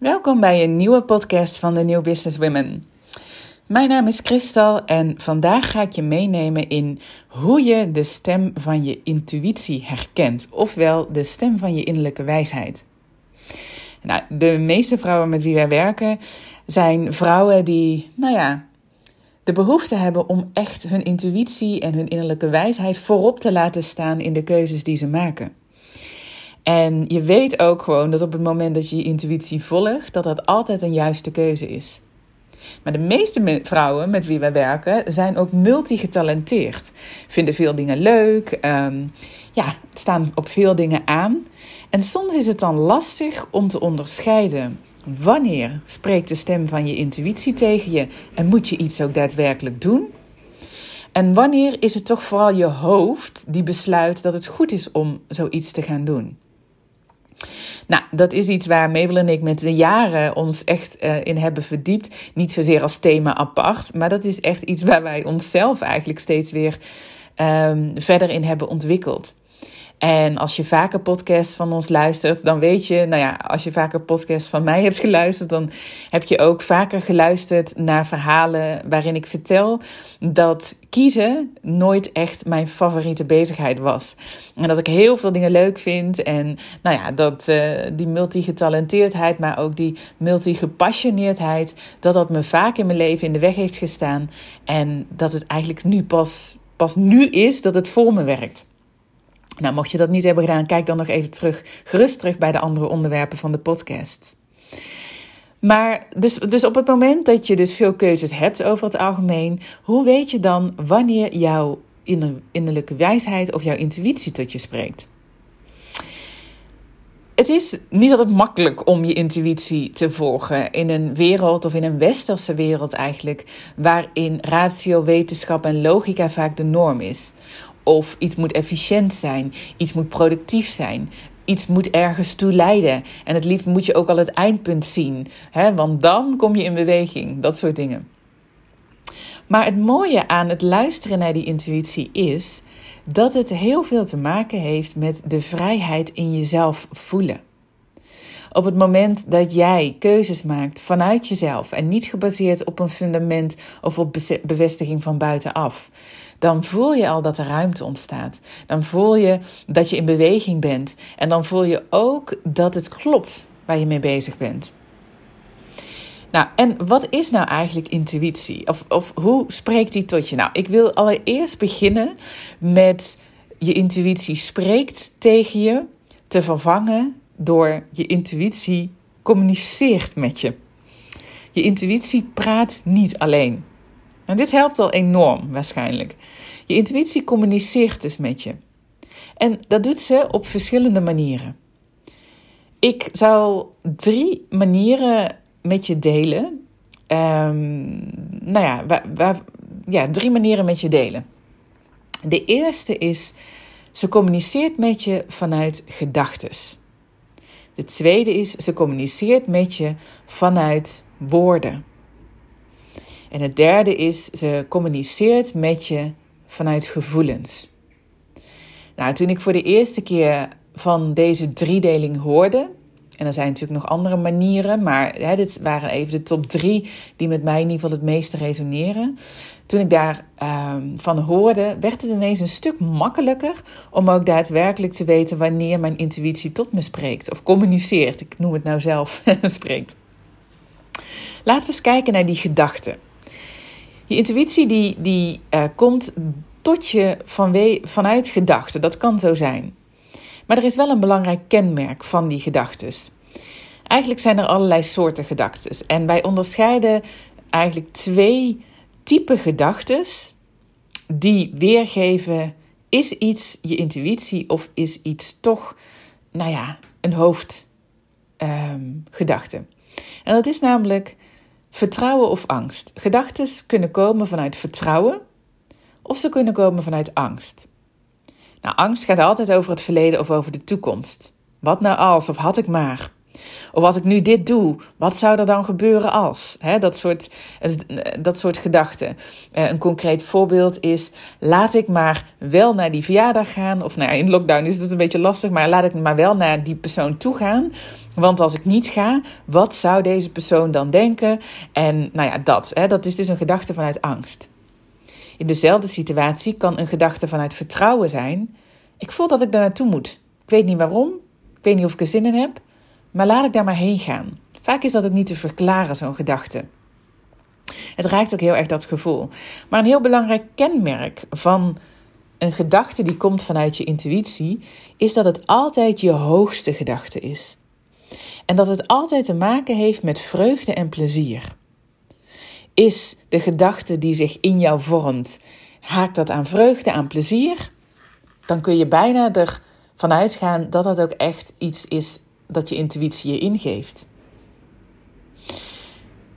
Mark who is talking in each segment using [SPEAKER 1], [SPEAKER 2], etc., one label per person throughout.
[SPEAKER 1] Welkom bij een nieuwe podcast van de New Business Women. Mijn naam is Christal en vandaag ga ik je meenemen in hoe je de stem van je intuïtie herkent, ofwel de stem van je innerlijke wijsheid. Nou, de meeste vrouwen met wie wij werken zijn vrouwen die, nou ja, de behoefte hebben om echt hun intuïtie en hun innerlijke wijsheid voorop te laten staan in de keuzes die ze maken. En je weet ook gewoon dat op het moment dat je je intuïtie volgt, dat dat altijd een juiste keuze is. Maar de meeste vrouwen met wie wij werken zijn ook multigetalenteerd. Vinden veel dingen leuk, um, ja, staan op veel dingen aan. En soms is het dan lastig om te onderscheiden wanneer spreekt de stem van je intuïtie tegen je en moet je iets ook daadwerkelijk doen. En wanneer is het toch vooral je hoofd die besluit dat het goed is om zoiets te gaan doen. Nou, dat is iets waar Mabel en ik met de jaren ons echt uh, in hebben verdiept. Niet zozeer als thema apart, maar dat is echt iets waar wij onszelf eigenlijk steeds weer um, verder in hebben ontwikkeld. En als je vaker podcasts van ons luistert, dan weet je, nou ja, als je vaker podcasts van mij hebt geluisterd, dan heb je ook vaker geluisterd naar verhalen waarin ik vertel dat kiezen nooit echt mijn favoriete bezigheid was. En dat ik heel veel dingen leuk vind en nou ja, dat uh, die multigetalenteerdheid, maar ook die multigepassioneerdheid, dat dat me vaak in mijn leven in de weg heeft gestaan en dat het eigenlijk nu pas, pas nu is dat het voor me werkt. Nou, mocht je dat niet hebben gedaan, kijk dan nog even terug, gerust terug bij de andere onderwerpen van de podcast. Maar dus, dus op het moment dat je dus veel keuzes hebt over het algemeen, hoe weet je dan wanneer jouw innerlijke wijsheid of jouw intuïtie tot je spreekt? Het is niet altijd makkelijk om je intuïtie te volgen in een wereld of in een westerse wereld eigenlijk, waarin ratio, wetenschap en logica vaak de norm is. Of iets moet efficiënt zijn, iets moet productief zijn, iets moet ergens toe leiden. En het liefst moet je ook al het eindpunt zien, hè? want dan kom je in beweging, dat soort dingen. Maar het mooie aan het luisteren naar die intuïtie is dat het heel veel te maken heeft met de vrijheid in jezelf voelen. Op het moment dat jij keuzes maakt vanuit jezelf en niet gebaseerd op een fundament of op bevestiging van buitenaf, dan voel je al dat er ruimte ontstaat. Dan voel je dat je in beweging bent. En dan voel je ook dat het klopt waar je mee bezig bent. Nou, en wat is nou eigenlijk intuïtie? Of, of hoe spreekt die tot je? Nou, ik wil allereerst beginnen met je intuïtie spreekt tegen je te vervangen door je intuïtie communiceert met je. Je intuïtie praat niet alleen. En dit helpt al enorm waarschijnlijk. Je intuïtie communiceert dus met je. En dat doet ze op verschillende manieren. Ik zal drie manieren met je delen. Um, nou ja, ja, drie manieren met je delen. De eerste is, ze communiceert met je vanuit gedachtes. De tweede is, ze communiceert met je vanuit woorden. En het derde is, ze communiceert met je vanuit gevoelens. Nou, toen ik voor de eerste keer van deze driedeling hoorde, en er zijn natuurlijk nog andere manieren, maar hè, dit waren even de top drie die met mij in ieder geval het meeste resoneren. Toen ik daarvan ehm, van hoorde, werd het ineens een stuk makkelijker om ook daadwerkelijk te weten wanneer mijn intuïtie tot me spreekt of communiceert. Ik noem het nou zelf spreekt. Laten we eens kijken naar die gedachten. Je intuïtie die, die uh, komt tot je vanwe, vanuit gedachten. Dat kan zo zijn. Maar er is wel een belangrijk kenmerk van die gedachten. Eigenlijk zijn er allerlei soorten gedachten. En wij onderscheiden eigenlijk twee typen gedachten die weergeven: is iets je intuïtie of is iets toch, nou ja, een hoofdgedachte. Um, en dat is namelijk Vertrouwen of angst. Gedachten kunnen komen vanuit vertrouwen of ze kunnen komen vanuit angst. Nou, angst gaat altijd over het verleden of over de toekomst. Wat nou als of had ik maar? Of als ik nu dit doe, wat zou er dan gebeuren als? dat, soort, dat soort gedachten. Eh, een concreet voorbeeld is: laat ik maar wel naar die verjaardag gaan. Of nou ja, in lockdown is het een beetje lastig, maar laat ik maar wel naar die persoon toe gaan. Want als ik niet ga, wat zou deze persoon dan denken? En nou ja, dat. dat is dus een gedachte vanuit angst. In dezelfde situatie kan een gedachte vanuit vertrouwen zijn. Ik voel dat ik daar naartoe moet. Ik weet niet waarom. Ik weet niet of ik er zin in heb. Maar laat ik daar maar heen gaan. Vaak is dat ook niet te verklaren, zo'n gedachte. Het raakt ook heel erg dat gevoel. Maar een heel belangrijk kenmerk van een gedachte die komt vanuit je intuïtie, is dat het altijd je hoogste gedachte is. En dat het altijd te maken heeft met vreugde en plezier. Is de gedachte die zich in jou vormt, haakt dat aan vreugde, aan plezier? Dan kun je bijna ervan uitgaan dat dat ook echt iets is dat je intuïtie je ingeeft.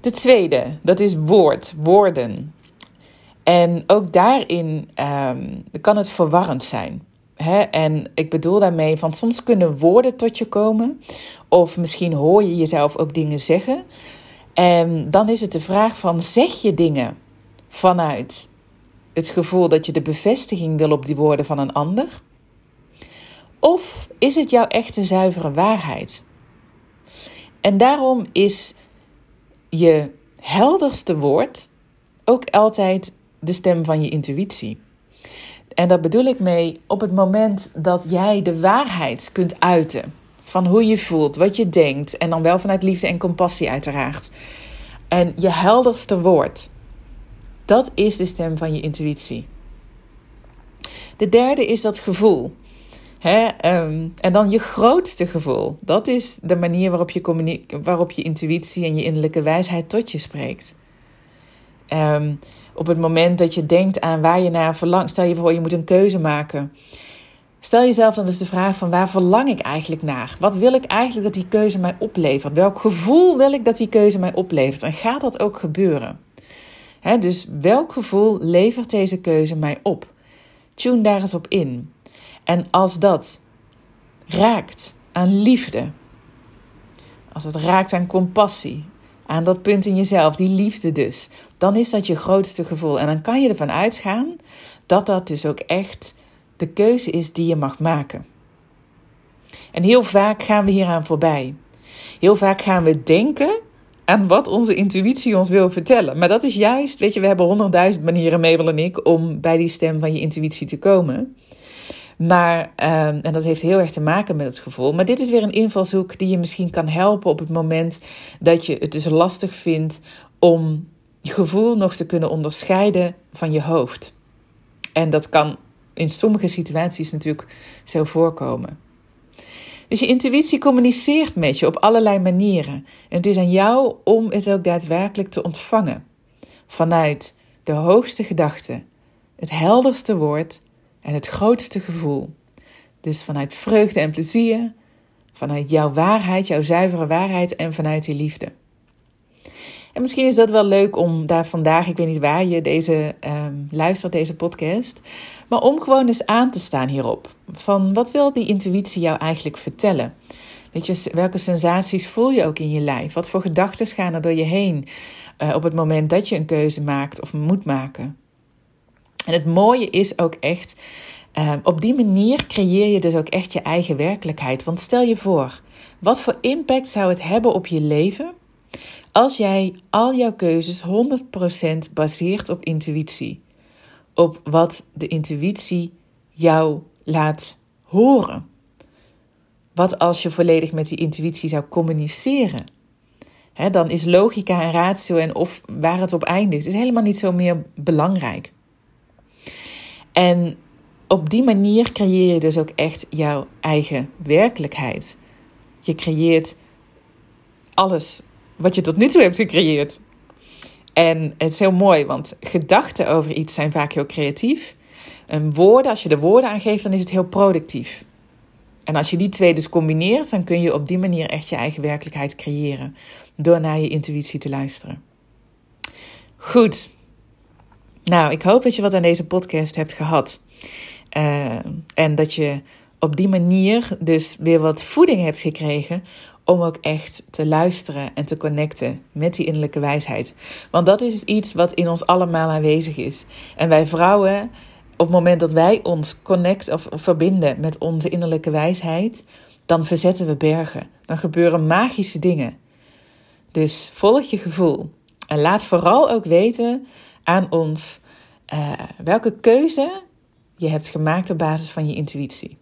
[SPEAKER 1] De tweede, dat is woord, woorden. En ook daarin um, kan het verwarrend zijn. Hè? En ik bedoel daarmee van soms kunnen woorden tot je komen, of misschien hoor je jezelf ook dingen zeggen. En dan is het de vraag van zeg je dingen vanuit het gevoel dat je de bevestiging wil op die woorden van een ander? Of is het jouw echte zuivere waarheid? En daarom is je helderste woord ook altijd de stem van je intuïtie. En daar bedoel ik mee op het moment dat jij de waarheid kunt uiten van hoe je voelt, wat je denkt en dan wel vanuit liefde en compassie uiteraard. En je helderste woord, dat is de stem van je intuïtie. De derde is dat gevoel. Hè? Um, en dan je grootste gevoel. Dat is de manier waarop je, waarop je intuïtie en je innerlijke wijsheid tot je spreekt. Um, op het moment dat je denkt aan waar je naar verlangt, stel je voor je moet een keuze maken. Stel jezelf dan dus de vraag van waar verlang ik eigenlijk naar? Wat wil ik eigenlijk dat die keuze mij oplevert? Welk gevoel wil ik dat die keuze mij oplevert? En gaat dat ook gebeuren? dus welk gevoel levert deze keuze mij op? Tune daar eens op in. En als dat raakt aan liefde, als het raakt aan compassie, aan dat punt in jezelf, die liefde dus, dan is dat je grootste gevoel. En dan kan je ervan uitgaan dat dat dus ook echt de keuze is die je mag maken. En heel vaak gaan we hieraan voorbij. Heel vaak gaan we denken aan wat onze intuïtie ons wil vertellen. Maar dat is juist, weet je, we hebben honderdduizend manieren, Mabel en ik, om bij die stem van je intuïtie te komen. Maar, ehm, en dat heeft heel erg te maken met het gevoel. Maar dit is weer een invalshoek die je misschien kan helpen op het moment dat je het dus lastig vindt om je gevoel nog te kunnen onderscheiden van je hoofd. En dat kan in sommige situaties natuurlijk zo voorkomen. Dus je intuïtie communiceert met je op allerlei manieren. En het is aan jou om het ook daadwerkelijk te ontvangen. Vanuit de hoogste gedachte, het helderste woord en het grootste gevoel. Dus vanuit vreugde en plezier, vanuit jouw waarheid, jouw zuivere waarheid en vanuit die liefde. En misschien is dat wel leuk om daar vandaag, ik weet niet waar je deze um, luistert, deze podcast, maar om gewoon eens aan te staan hierop. Van wat wil die intuïtie jou eigenlijk vertellen? Weet je, welke sensaties voel je ook in je lijf? Wat voor gedachten gaan er door je heen uh, op het moment dat je een keuze maakt of moet maken? En het mooie is ook echt, uh, op die manier creëer je dus ook echt je eigen werkelijkheid. Want stel je voor, wat voor impact zou het hebben op je leven als jij al jouw keuzes 100% baseert op intuïtie? Op wat de intuïtie jou laat horen. Wat als je volledig met die intuïtie zou communiceren? dan is logica en ratio en of waar het op eindigt, is helemaal niet zo meer belangrijk. En op die manier creëer je dus ook echt jouw eigen werkelijkheid. Je creëert alles wat je tot nu toe hebt gecreëerd. En het is heel mooi, want gedachten over iets zijn vaak heel creatief. En woorden, als je er woorden aan geeft, dan is het heel productief. En als je die twee dus combineert, dan kun je op die manier echt je eigen werkelijkheid creëren. Door naar je intuïtie te luisteren. Goed, nou, ik hoop dat je wat aan deze podcast hebt gehad. Uh, en dat je op die manier dus weer wat voeding hebt gekregen om ook echt te luisteren en te connecten met die innerlijke wijsheid. Want dat is iets wat in ons allemaal aanwezig is. En wij vrouwen, op het moment dat wij ons connect of verbinden met onze innerlijke wijsheid, dan verzetten we bergen. Dan gebeuren magische dingen. Dus volg je gevoel. En laat vooral ook weten aan ons uh, welke keuze je hebt gemaakt op basis van je intuïtie.